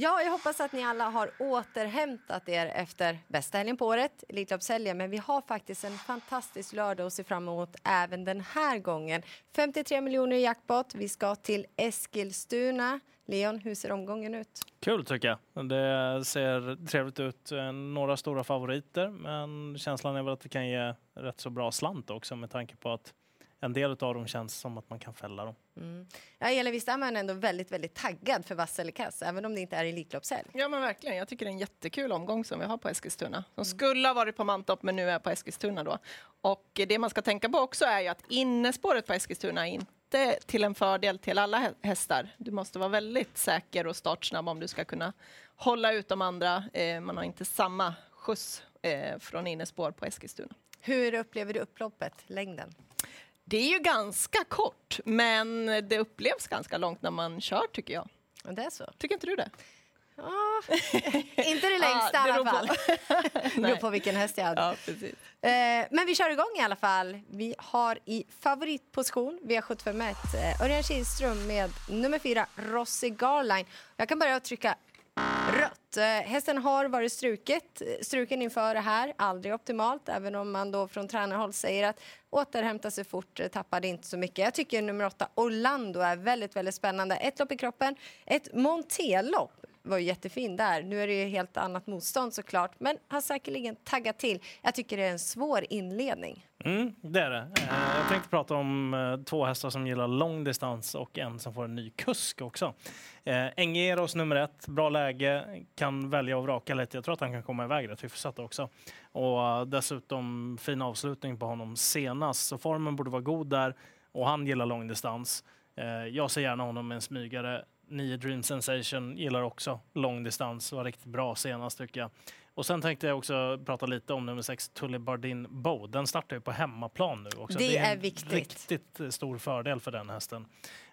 Ja, jag hoppas att ni alla har återhämtat er efter bästa helgen på året, Elitloppshelgen. Men vi har faktiskt en fantastisk lördag att se fram emot även den här gången. 53 miljoner i jackpot. Vi ska till Eskilstuna. Leon, hur ser omgången ut? Kul tycker jag. Det ser trevligt ut. Eh, några stora favoriter, men känslan är väl att det kan ge rätt så bra slant också med tanke på att en del av dem känns som att man kan fälla dem. Mm. Ja, Elin, är man ändå väldigt, väldigt taggad för vass eller kass, även om det inte är Elitloppshelg. Ja, men verkligen. Jag tycker det är en jättekul omgång som vi har på Eskilstuna. Som mm. skulle ha varit på Mantorp, men nu är på Eskilstuna då. Och det man ska tänka på också är ju att innespåret på Eskilstuna är inte till en fördel till alla hästar. Du måste vara väldigt säker och startsnabb om du ska kunna hålla ut de andra. Eh, man har inte samma skjuts eh, från innespår på Eskilstuna. Hur upplever du upploppet, längden? Det är ju ganska kort, men det upplevs ganska långt när man kör tycker jag. Det är så? Tycker inte du det? Ah, inte det längsta ah, i alla fall. Det beror på vilken häst jag hade. Ja, eh, men vi kör igång i alla fall. Vi har i favoritposition V751 eh, Örjan Kihlström med nummer fyra Rossi Garline. Jag kan börja trycka Rött. Eh, hästen har varit struket, eh, struken inför det här. Aldrig optimalt, även om man då från tränarhåll säger att återhämta sig fort, eh, tappade inte så mycket. Jag tycker nummer åtta, Orlando, är väldigt, väldigt spännande. Ett lopp i kroppen, ett Montelopp var ju jättefin där. Nu är det ju helt annat motstånd såklart, men har säkerligen taggat till. Jag tycker det är en svår inledning. Mm, det är det. Eh, jag tänkte prata om eh, två hästar som gillar lång distans och en som får en ny kusk också. Eh, Engeros nummer ett, bra läge, kan välja och vraka lite. Jag tror att han kan komma iväg rätt hyfsat också. Och dessutom fin avslutning på honom senast, så formen borde vara god där och han gillar lång distans. Jag ser gärna honom med en smygare 9 Dream Sensation gillar också långdistans, var riktigt bra senast tycker jag. Och sen tänkte jag också prata lite om nummer 6, Tully Bardin Bow. Den startar ju på hemmaplan nu också. Det, det är, är viktigt. riktigt stor fördel för den hästen.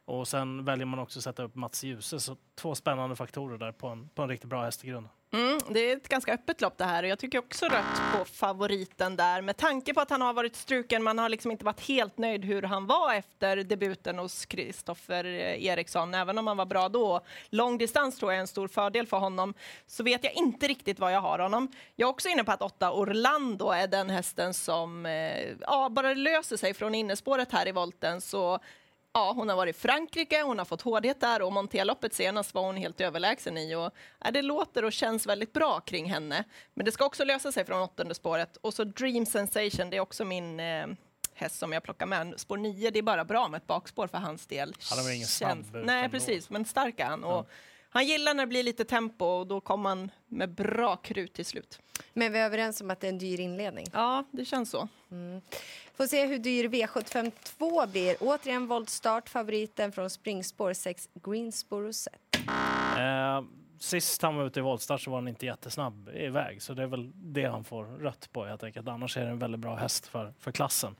Och sen väljer man också att sätta upp Mats Djuse, så två spännande faktorer där på en, på en riktigt bra häst i grunden. Mm, det är ett ganska öppet lopp det här och jag tycker också rött på favoriten där med tanke på att han har varit struken. Man har liksom inte varit helt nöjd hur han var efter debuten hos Kristoffer eh, Eriksson, även om han var bra då. Lång distans tror jag är en stor fördel för honom. Så vet jag inte riktigt vad jag har honom. Jag är också inne på att åtta Orlando är den hästen som eh, ja, bara löser sig från innespåret här i volten. Så Ja, hon har varit i Frankrike, hon har fått hårdhet där och Monteloppet senast var hon helt överlägsen i. Och, ja, det låter och känns väldigt bra kring henne. Men det ska också lösa sig från åttonde spåret. Och så Dream Sensation, det är också min eh, häst som jag plockar med. Spår 9, det är bara bra med ett bakspår för hans del. Han har ingen snabb Nej, precis, men stark är han. Och, ja. Han gillar när det blir lite tempo och då kommer han med bra krut till slut. Men vi är överens om att det är en dyr inledning? Ja, det känns så. Mm. Får se hur dyr V752 blir. Återigen voltstart, favoriten från springspår 6, Greensboro Set. Eh, sist han var ute i voltstart så var han inte jättesnabb iväg, så det är väl det han får rött på helt enkelt. Annars är det en väldigt bra häst för, för klassen.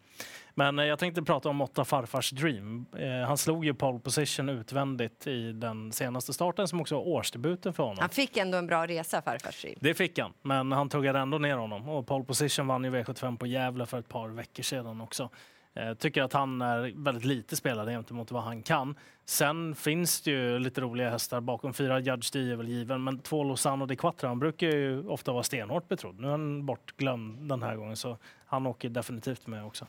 Men eh, jag tänkte prata om Åtta farfars Dream. Eh, han slog ju pole position utvändigt i den senaste starten som också var årsdebuten för honom. Han fick ändå en bra resa, farfars Dream. Det fick han, men han tuggade ändå ner honom. Och pole position vann ju V75 på Gävle för ett par veckor sedan också. Jag tycker att han är väldigt lite spelad gentemot vad han kan. Sen finns det ju lite roliga hästar bakom. Fyra Judge D är väl given, men två Lozano de Quattro, han brukar ju ofta vara stenhårt betrodd. Nu är han bortglömd den här gången, så han åker definitivt med också.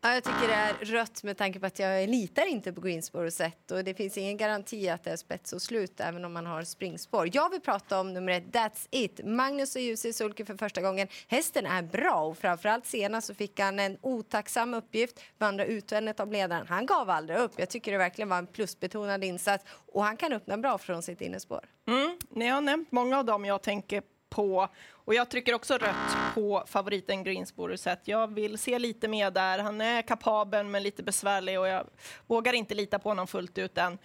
Ja, jag tycker det är rött med tanke på att jag litar inte på Greensboro sätt och det finns ingen garanti att det är spets och slut även om man har springspår. Jag vill prata om nummer ett, That's It. Magnus och Jussi Sulke för första gången. Hästen är bra och framförallt senast så fick han en otacksam uppgift, vandra utvändigt av ledaren. Han gav aldrig upp. Jag tycker det verkligen var en plusbetonad insats och han kan öppna bra från sitt innespår. Mm, ni har nämnt många av dem jag tänker på. Och jag trycker också rött på favoriten Greensboro set. Jag vill se lite mer där. Han är kapabel men lite besvärlig och jag vågar inte lita på honom fullt ut än.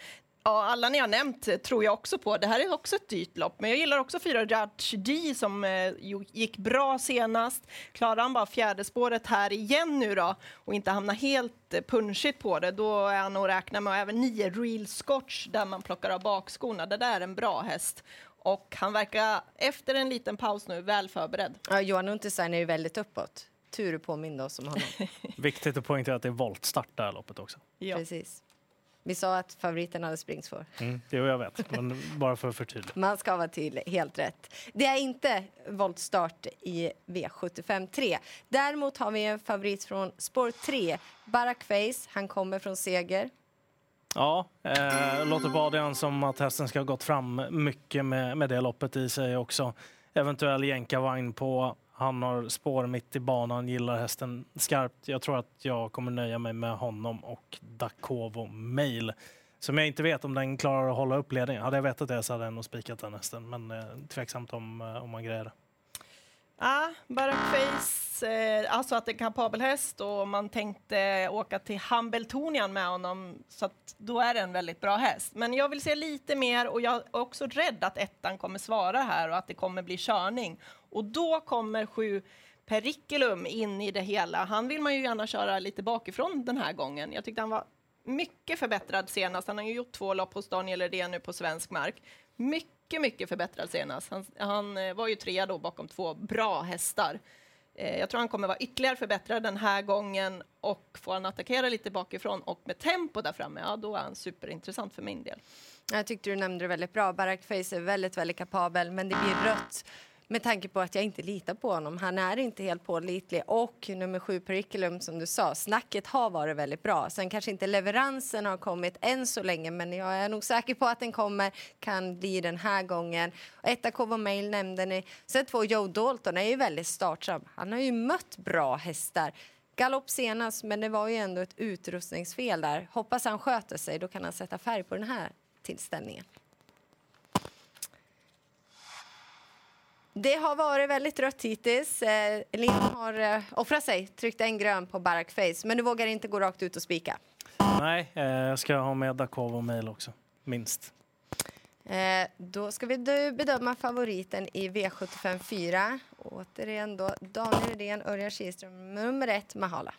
Ja, alla ni har nämnt tror jag också på. Det här är också ett dyrt lopp, men jag gillar också fyra Judge D som eh, gick bra senast. Klarar han bara fjärde spåret här igen nu då och inte hamnar helt eh, punschigt på det, då är han att räkna med. Och även nio Real Scotch där man plockar av bakskorna. Det där är en bra häst. Och han verkar efter en liten paus nu väl förberedd. Ja, Johan Unterstein är ju väldigt uppåt. Tur påminde oss om honom. Viktigt att poängtera att det är voltstart det här loppet också. Ja. Precis. Vi sa att favoriten hade springspår. Mm, jo, jag vet, men bara för att förtydliga. Man ska vara tydlig, helt rätt. Det är inte voltstart i V75 3. Däremot har vi en favorit från spår 3, Barack Face. Han kommer från seger. Ja, eh, låter på Adrian som att hästen ska ha gått fram mycket med, med det loppet i sig också. Eventuell jänkarvagn på. Han har spår mitt i banan, gillar hästen skarpt. Jag tror att jag kommer nöja mig med honom och Dakovo Mail. Som jag inte vet om den klarar att hålla upp ledningen. Hade jag vetat det så hade jag nog spikat den hästen. Men eh, tveksamt om, eh, om man grejer det. Ja, Barackface, eh, alltså att det är en kapabel häst och man tänkte åka till Hambeltonian med honom, så att då är det en väldigt bra häst. Men jag vill se lite mer och jag är också rädd att ettan kommer svara här och att det kommer bli körning. Och då kommer sju Periculum in i det hela. Han vill man ju gärna köra lite bakifrån den här gången. Jag tyckte han var mycket förbättrad senast. Han har ju gjort två lopp hos Daniel Redén nu på svensk mark. Mycket, mycket förbättrad senast. Han, han eh, var ju trea då bakom två bra hästar. Eh, jag tror han kommer vara ytterligare förbättrad den här gången och får han attackera lite bakifrån och med tempo där framme, ja då är han superintressant för min del. Jag tyckte du nämnde det väldigt bra. Barack Face är väldigt, väldigt kapabel, men det blir rött med tanke på att jag inte litar på honom. Han är inte helt pålitlig. Och nummer sju, Periculum, som du sa, snacket har varit väldigt bra. Sen kanske inte leveransen har kommit än så länge, men jag är nog säker på att den kommer, kan bli den här gången. Etta Kovo Mail nämnde ni. Sen två, Joe Dalton är ju väldigt startsam. Han har ju mött bra hästar. Galopp senast, men det var ju ändå ett utrustningsfel där. Hoppas han sköter sig, då kan han sätta färg på den här tillställningen. Det har varit väldigt rött hittills. Eh, Linn har eh, offrat sig, tryckt en grön på Barack Face, men du vågar inte gå rakt ut och spika. Nej, eh, jag ska ha med Dakovo Mail också, minst. Då ska vi bedöma favoriten i V75 4. Återigen då Daniel Redén, Örjan Kihlström, nummer ett, Mahala.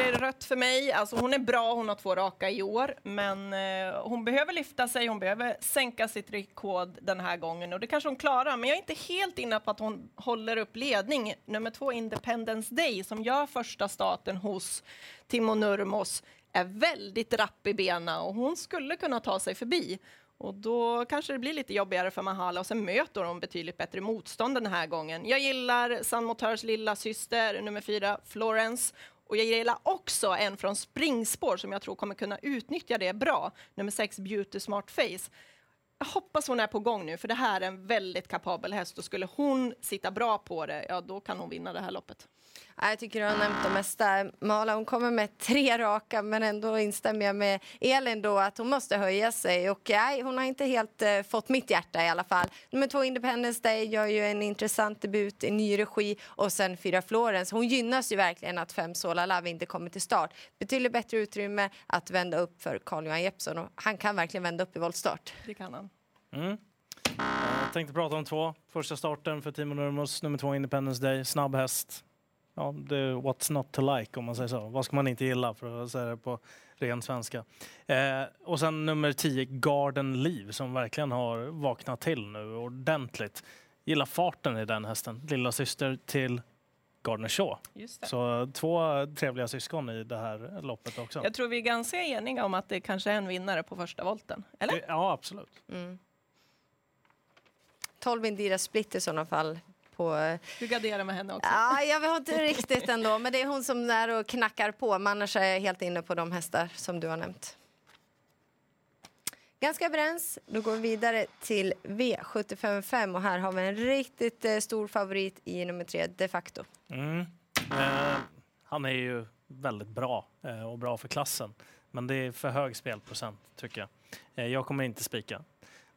Det blir rött för mig. Alltså hon är bra, hon har två raka i år, men eh, hon behöver lyfta sig, hon behöver sänka sitt rekord den här gången och det kanske hon klarar, men jag är inte helt inne på att hon håller upp ledning. Nummer två, Independence Day, som gör första starten hos Timo Nurmos, är väldigt rapp i benen och hon skulle kunna ta sig förbi. Och då kanske det blir lite jobbigare för Mahala och sen möter hon betydligt bättre motstånd den här gången. Jag gillar San Motors lilla syster, nummer fyra, Florence. Och jag gillar också en från springspår som jag tror kommer kunna utnyttja det bra. Nummer 6, Beauty Smart Face. Jag hoppas hon är på gång nu, för det här är en väldigt kapabel häst och skulle hon sitta bra på det, ja då kan hon vinna det här loppet. Jag tycker du har nämnt det mesta. Mala hon kommer med tre raka men ändå instämmer jag med Elin då att hon måste höja sig. Och nej, hon har inte helt uh, fått mitt hjärta i alla fall. Nummer två Independence Day gör ju en intressant debut i ny regi och sen fyra Florence. Hon gynnas ju verkligen att fem Sola Love inte kommer till start. Betydligt bättre utrymme att vända upp för Carl-Johan Jeppsson och han kan verkligen vända upp i voltstart. Det kan han. Mm. Jag tänkte prata om två. Första starten för Timo Nurmos, nummer två Independence Day, snabb häst ja, det är what's not to like om man säger så. Vad ska man inte gilla för att säga det på ren svenska. Eh, och sen nummer 10, Garden Liv som verkligen har vaknat till nu ordentligt. Gillar farten i den hästen. Lilla syster till Gardner Shaw. Så två trevliga syskon i det här loppet också. Jag tror vi är ganska eniga om att det kanske är en vinnare på första volten. Eller? Ja, absolut. Mm. 12 Indira Split i sådana fall på... Eh, du garderar med henne också? Ja, jag vet inte riktigt ändå, men det är hon som är och knackar på. Men annars är jag helt inne på de hästar som du har nämnt. Ganska överens. Då går vi vidare till V755 och här har vi en riktigt eh, stor favorit i nummer tre, de facto. Mm. Eh, han är ju väldigt bra eh, och bra för klassen. Men det är för hög spelprocent tycker jag. Eh, jag kommer inte spika.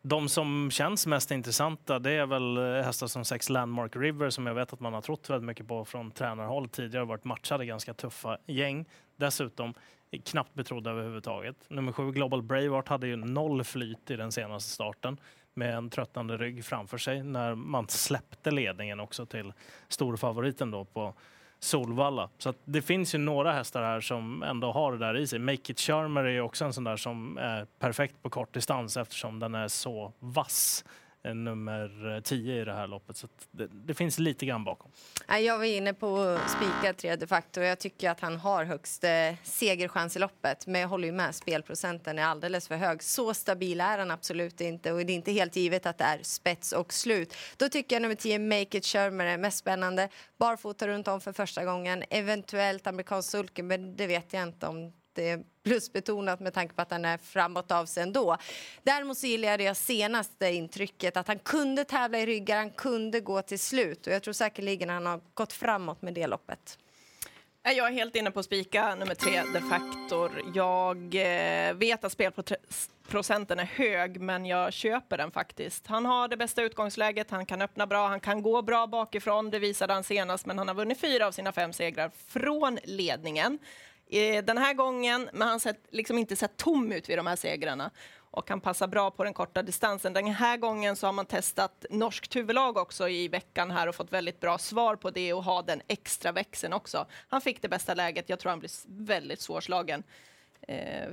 De som känns mest intressanta det är väl eh, hästar som sex Landmark River som jag vet att man har trott väldigt mycket på från tränarhåll tidigare varit matchade ganska tuffa gäng. Dessutom eh, knappt betrodda överhuvudtaget. Nummer sju Global Braveheart hade ju noll flyt i den senaste starten med en tröttande rygg framför sig när man släppte ledningen också till storfavoriten då på Solvalla. Så det finns ju några hästar här som ändå har det där i sig. Make It Charmer är också en sån där som är perfekt på kort distans eftersom den är så vass Eh, nummer eh, 10 i det här loppet. Så det, det, finns lite grann bakom. Jag var inne på spika 3 de facto. Jag tycker att han har högst eh, segerchans i loppet. Men jag håller ju med, spelprocenten är alldeles för hög. Så stabil är han absolut inte och det är inte helt givet att det är spets och slut. Då tycker jag nummer 10, Make It Shermer är mest spännande. Barfota runt om för första gången. Eventuellt amerikansk sulke, men det vet jag inte om det är eh, plusbetonat med tanke på att han är framåt av sig ändå. Däremot så gillar jag det senaste intrycket att han kunde tävla i ryggar, han kunde gå till slut och jag tror säkerligen han har gått framåt med det loppet. Jag är helt inne på spika nummer tre, De Factor. Jag eh, vet att spelprocenten är hög, men jag köper den faktiskt. Han har det bästa utgångsläget, han kan öppna bra, han kan gå bra bakifrån. Det visade han senast, men han har vunnit fyra av sina fem segrar från ledningen. Den här gången, men han har liksom inte sett tom ut vid de här segrarna och kan passa bra på den korta distansen. Den här gången så har man testat norskt huvudlag också i veckan här och fått väldigt bra svar på det och ha den extra växeln också. Han fick det bästa läget. Jag tror han blir väldigt svårslagen. Eh,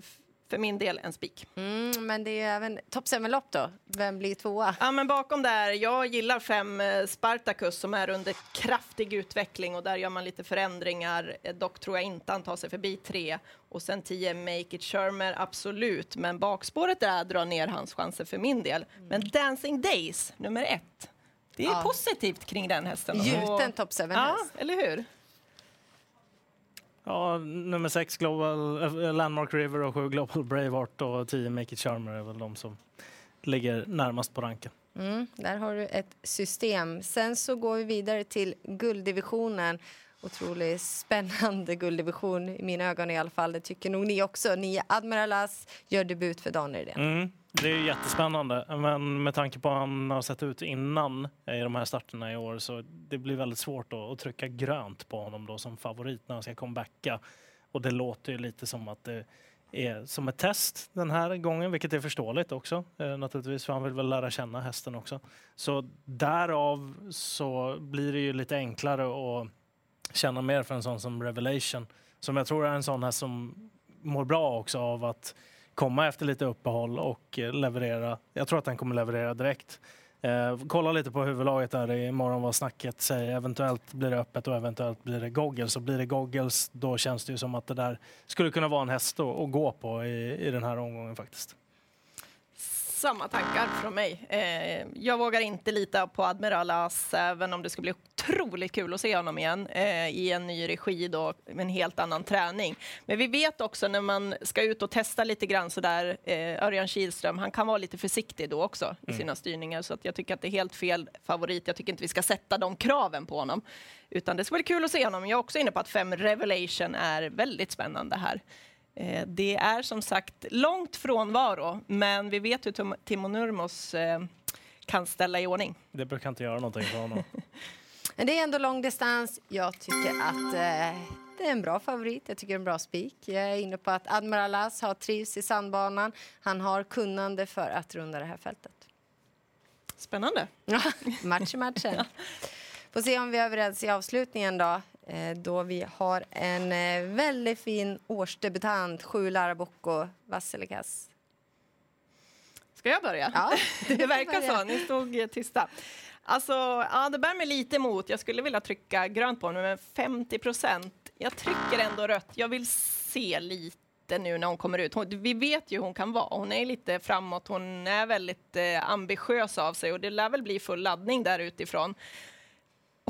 för min del en spik. Mm, men det är även topp lopp då. Vem blir tvåa? Ja, men bakom där, jag gillar fem eh, Spartacus som är under kraftig utveckling och där gör man lite förändringar. Eh, dock tror jag inte han tar sig förbi tre. Och sen 10 Make It Shermer, absolut. Men bakspåret där drar ner hans chanser för min del. Mm. Men Dancing Days, nummer ett. Det är ja. positivt kring den hästen. Gjuten topp 7 Ja, eller hur? Ja, nummer sex Global, äh, Landmark River och sju Global Braveheart och tio Make It Charmer är väl de som ligger närmast på ranken. Mm, där har du ett system. Sen så går vi vidare till gulddivisionen. Otroligt spännande gulddivision i mina ögon i alla fall. Det tycker nog ni också. Ni Admiralas gör debut för Daniel Redén. Mm. Det är jättespännande, men med tanke på hur han har sett ut innan i de här starterna i år så det blir väldigt svårt att, trycka grönt på honom då som favorit när han ska comebacka. Och det låter ju lite som att det är som ett test den här gången, vilket är förståeligt också eh, naturligtvis, för han vill väl lära känna hästen också. Så därav så blir det ju lite enklare att känna mer för en sån som Revelation, som jag tror är en sån här som mår bra också av att komma efter lite uppehåll och eh, leverera. Jag tror att den kommer leverera direkt. Eh, kolla lite på huvudlaget där imorgon vad snacket säger. Eventuellt blir det öppet och eventuellt blir det goggles. Och blir det goggles då känns det ju som att det där skulle kunna vara en häst att, att gå på i, i den här omgången faktiskt samma tankar från mig. Eh, jag vågar inte lita på Admiral As, även om det ska bli otroligt kul att se honom igen eh, i en ny regi då, med en helt annan träning. Men vi vet också när man ska ut och testa lite grann sådär, eh, Örjan Kihlström, han kan vara lite försiktig då också i mm. sina styrningar, så att jag tycker att det är helt fel favorit. Jag tycker inte vi ska sätta de kraven på honom, utan det ska bli kul att se honom. Jag är också inne på att fem Revelation är väldigt spännande här. Eh, det är som sagt långt frånvaro, men vi vet hur Timo Nurmos eh, kan ställa i ordning. Det brukar inte göra någonting för honom. men det är ändå långdistans. Jag tycker att eh, det är en bra favorit. Jag tycker det är en bra spik. Jag är inne på att Admiral As har trivs i sandbanan. Han har kunnande för att runda det här fältet. Spännande. match i matchen. Får se om vi är överens i avslutningen då. Eh, då vi har en eh, väldigt fin årsdebutant, sju Larabocco Vassilikas. Ska jag börja? Ja, det verkar så. Ni stod tysta. Alltså, ja, det bär mig lite emot. Jag skulle vilja trycka grönt på honom, men 50 procent. Jag trycker ändå rött. Jag vill se lite nu när hon kommer ut. Hon, vi vet ju hur hon kan vara. Hon är lite framåt. Hon är väldigt eh, ambitiös av sig och det lär väl bli full laddning där utifrån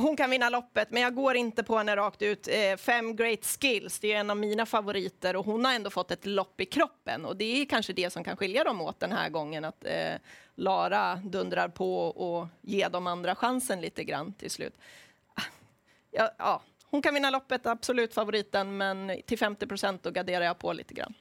hon kan vinna loppet, men jag går inte på henne rakt ut. Eh, fem great skills, det är en av mina favoriter och hon har ändå fått ett lopp i kroppen och det är kanske det som kan skilja dem åt den här gången, att eh, Lara dundrar på och ger de andra chansen lite grann till slut. Ah, ja, ja, hon kan vinna loppet, absolut favoriten, men till 50 procent då garderar jag på lite grann.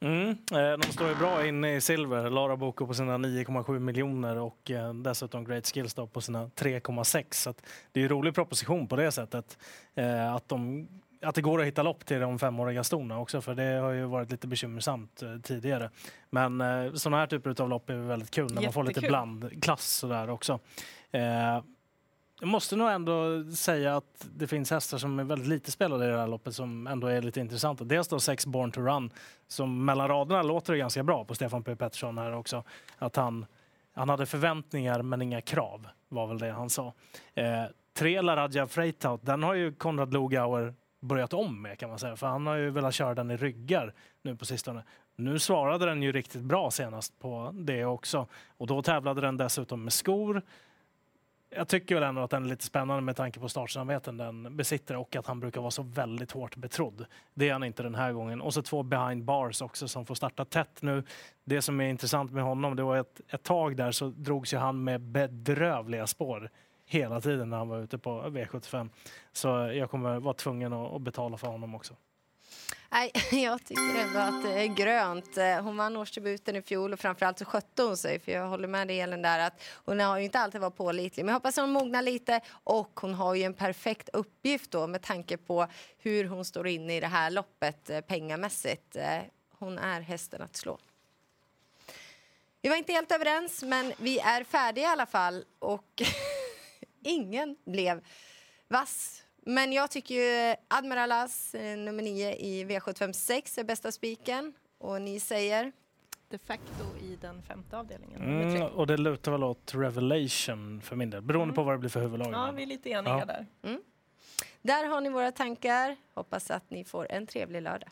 Mm, eh, de står ju bra inne i silver. Lara Boko på sina 9,7 miljoner och eh, dessutom Great Skills då på sina 3,6. Så det är en rolig proposition på det sättet. Eh, att, de, att det går att hitta lopp till de femåriga stona också, för det har ju varit lite bekymmersamt tidigare. Men sådana här typer av lopp är väldigt kul när man får lite blandklass sådär också. Jag måste nog ändå säga att det finns hästar som är väldigt lite spelade i det här loppet som ändå är lite intressanta. Dels då sex Born to Run som mellan raderna låter det ganska bra på Stefan P Pettersson här också. Att han, Han hade förväntningar men inga krav, var väl det han sa. Eh, tre Laradja Freitaut, den har ju Konrad Lugauer börjat om med kan man säga, för han har ju velat köra den i ryggar nu på sistone. Nu svarade den ju riktigt bra senast på det också och då tävlade den dessutom med skor. Jag tycker väl ändå att den är lite spännande med tanke på startsamheten den besitter och att han brukar vara så väldigt hårt betrodd. Det är han inte den här gången. Och så två behind bars också som får starta tätt nu. Det som är intressant med honom, det var ett, ett tag där så drogs ju han med bedrövliga spår hela tiden när han var ute på V75. Så jag kommer vara tvungen att betala för honom också. Nej, jag tycker ändå att det är grönt. Eh, hon vann årsdebuten i fjol och framförallt så skötte hon sig. För jag håller med dig Elin där att hon har ju inte alltid varit pålitlig. Men jag hoppas att hon mognar lite och hon har ju en perfekt uppgift då med tanke på hur hon står inne i det här loppet eh, pengamässigt. Eh, hon är hästen att slå. Vi var inte helt överens, men vi är färdiga i alla fall. Och ingen blev vass men jag tycker ju Admiral As, eh, nummer 9 i V756, är bästa spiken. Och ni säger? De facto i den femte avdelningen. Mm, och det lutar väl åt Revelation för min del, beroende mm. på vad det blir för huvudlag. Ja, vi är lite eniga ja. där. Mm. Där har ni våra tankar. Hoppas att ni får en trevlig lördag.